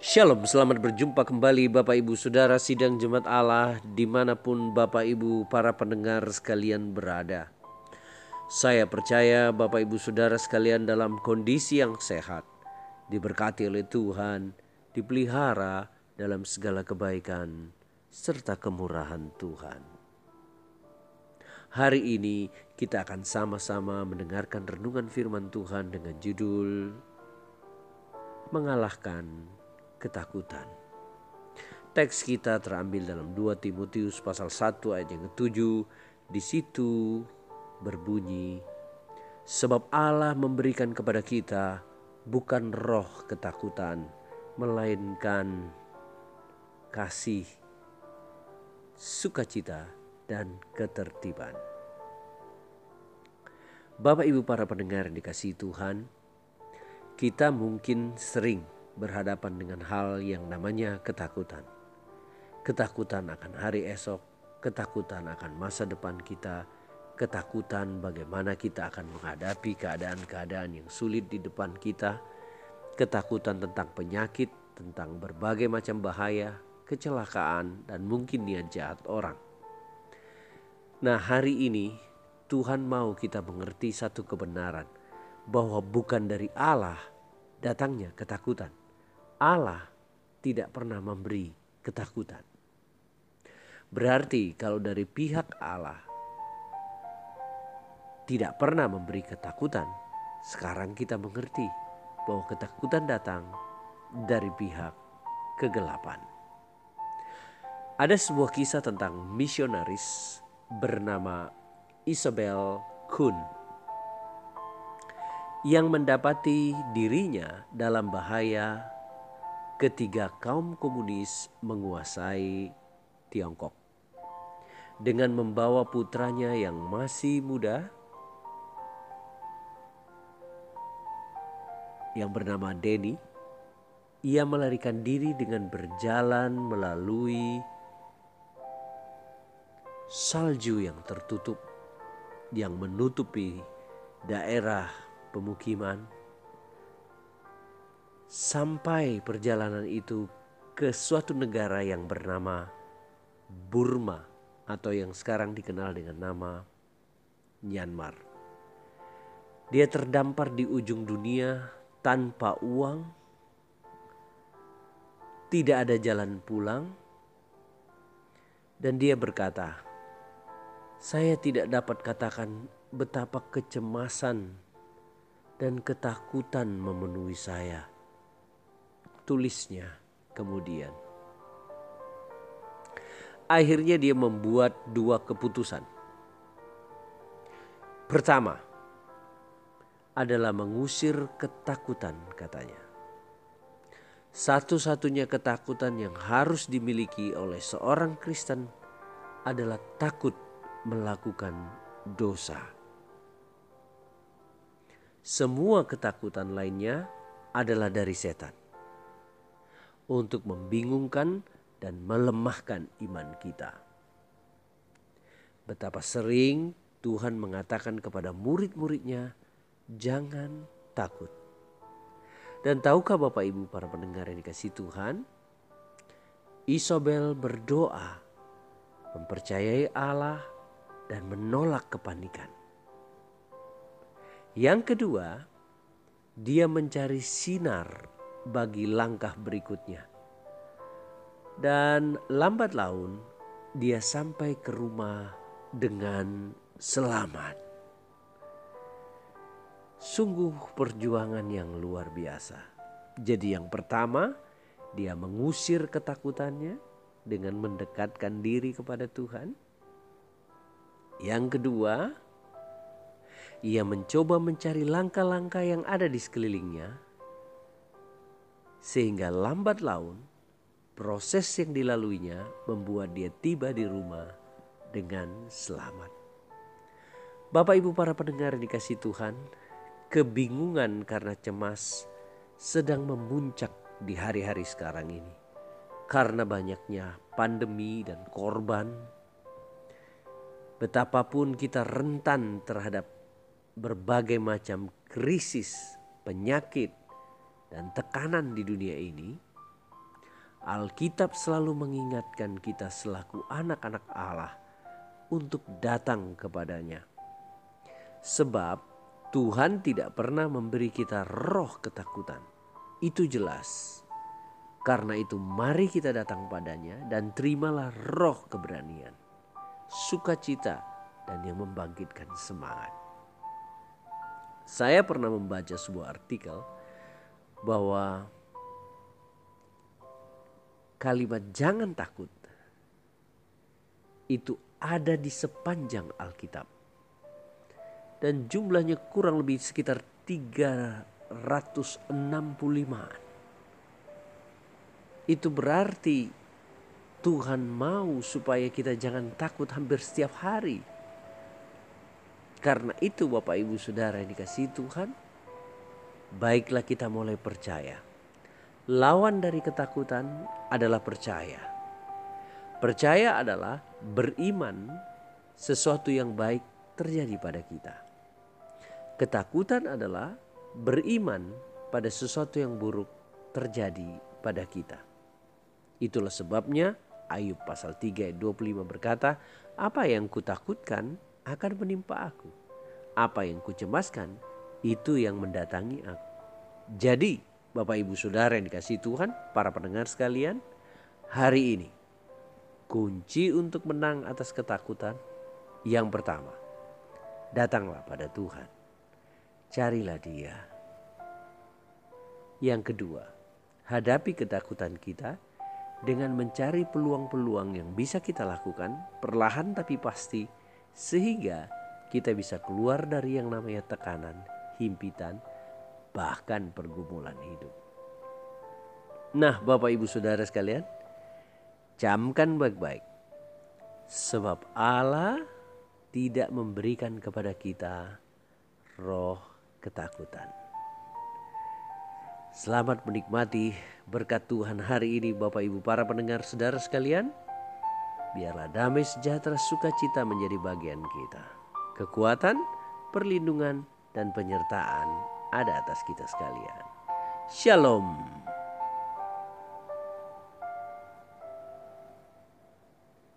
Shalom, selamat berjumpa kembali Bapak Ibu Saudara Sidang Jemaat Allah di mana pun Bapak Ibu para pendengar sekalian berada. Saya percaya Bapak Ibu Saudara sekalian dalam kondisi yang sehat, diberkati oleh Tuhan, dipelihara dalam segala kebaikan serta kemurahan Tuhan. Hari ini kita akan sama-sama mendengarkan renungan firman Tuhan dengan judul Mengalahkan ketakutan. Teks kita terambil dalam 2 Timotius pasal 1 ayat yang ke-7. Di situ berbunyi, Sebab Allah memberikan kepada kita bukan roh ketakutan, melainkan kasih, sukacita, dan ketertiban. Bapak Ibu para pendengar yang dikasihi Tuhan, kita mungkin sering berhadapan dengan hal yang namanya ketakutan. Ketakutan akan hari esok, ketakutan akan masa depan kita, ketakutan bagaimana kita akan menghadapi keadaan-keadaan yang sulit di depan kita, ketakutan tentang penyakit, tentang berbagai macam bahaya, kecelakaan, dan mungkin niat jahat orang. Nah, hari ini Tuhan mau kita mengerti satu kebenaran bahwa bukan dari Allah datangnya ketakutan, Allah tidak pernah memberi ketakutan. Berarti kalau dari pihak Allah tidak pernah memberi ketakutan, sekarang kita mengerti bahwa ketakutan datang dari pihak kegelapan. Ada sebuah kisah tentang misionaris bernama Isabel Kuhn yang mendapati dirinya dalam bahaya ketika kaum komunis menguasai Tiongkok. Dengan membawa putranya yang masih muda yang bernama Denny, ia melarikan diri dengan berjalan melalui salju yang tertutup yang menutupi daerah pemukiman sampai perjalanan itu ke suatu negara yang bernama Burma atau yang sekarang dikenal dengan nama Myanmar. Dia terdampar di ujung dunia tanpa uang, tidak ada jalan pulang, dan dia berkata, "Saya tidak dapat katakan betapa kecemasan dan ketakutan memenuhi saya." Tulisnya kemudian. Akhirnya dia membuat dua keputusan. Pertama adalah mengusir ketakutan katanya. Satu-satunya ketakutan yang harus dimiliki oleh seorang Kristen adalah takut melakukan dosa. Semua ketakutan lainnya adalah dari setan untuk membingungkan dan melemahkan iman kita. Betapa sering Tuhan mengatakan kepada murid-muridnya, "Jangan takut." Dan tahukah Bapak Ibu para pendengar yang dikasih Tuhan? Isabel berdoa, mempercayai Allah dan menolak kepanikan. Yang kedua, dia mencari sinar bagi langkah berikutnya. Dan lambat laun dia sampai ke rumah dengan selamat. Sungguh perjuangan yang luar biasa. Jadi yang pertama dia mengusir ketakutannya dengan mendekatkan diri kepada Tuhan. Yang kedua, ia mencoba mencari langkah-langkah yang ada di sekelilingnya sehingga lambat laun proses yang dilaluinya membuat dia tiba di rumah dengan selamat. Bapak Ibu para pendengar yang dikasih Tuhan, kebingungan karena cemas sedang memuncak di hari-hari sekarang ini. Karena banyaknya pandemi dan korban, betapapun kita rentan terhadap berbagai macam krisis, penyakit, dan tekanan di dunia ini, Alkitab selalu mengingatkan kita selaku anak-anak Allah untuk datang kepadanya. Sebab Tuhan tidak pernah memberi kita roh ketakutan. Itu jelas. Karena itu mari kita datang padanya dan terimalah roh keberanian, sukacita dan yang membangkitkan semangat. Saya pernah membaca sebuah artikel bahwa kalimat jangan takut itu ada di sepanjang Alkitab. Dan jumlahnya kurang lebih sekitar 365 itu berarti Tuhan mau supaya kita jangan takut hampir setiap hari. Karena itu Bapak Ibu Saudara yang dikasih Tuhan, baiklah kita mulai percaya. Lawan dari ketakutan adalah percaya. Percaya adalah beriman sesuatu yang baik terjadi pada kita. Ketakutan adalah beriman pada sesuatu yang buruk terjadi pada kita. Itulah sebabnya Ayub pasal 3 ayat 25 berkata, apa yang kutakutkan akan menimpa aku. Apa yang kucemaskan itu yang mendatangi aku. Jadi Bapak Ibu Saudara yang dikasih Tuhan, para pendengar sekalian, hari ini kunci untuk menang atas ketakutan yang pertama, datanglah pada Tuhan. Carilah dia. Yang kedua, hadapi ketakutan kita dengan mencari peluang-peluang yang bisa kita lakukan perlahan tapi pasti sehingga kita bisa keluar dari yang namanya tekanan, himpitan, bahkan pergumulan hidup. Nah, Bapak Ibu Saudara sekalian, camkan baik-baik. Sebab Allah tidak memberikan kepada kita roh ketakutan. Selamat menikmati berkat Tuhan hari ini Bapak Ibu para pendengar saudara sekalian. Biarlah damai sejahtera sukacita menjadi bagian kita. Kekuatan, perlindungan, dan penyertaan ada atas kita sekalian. Shalom.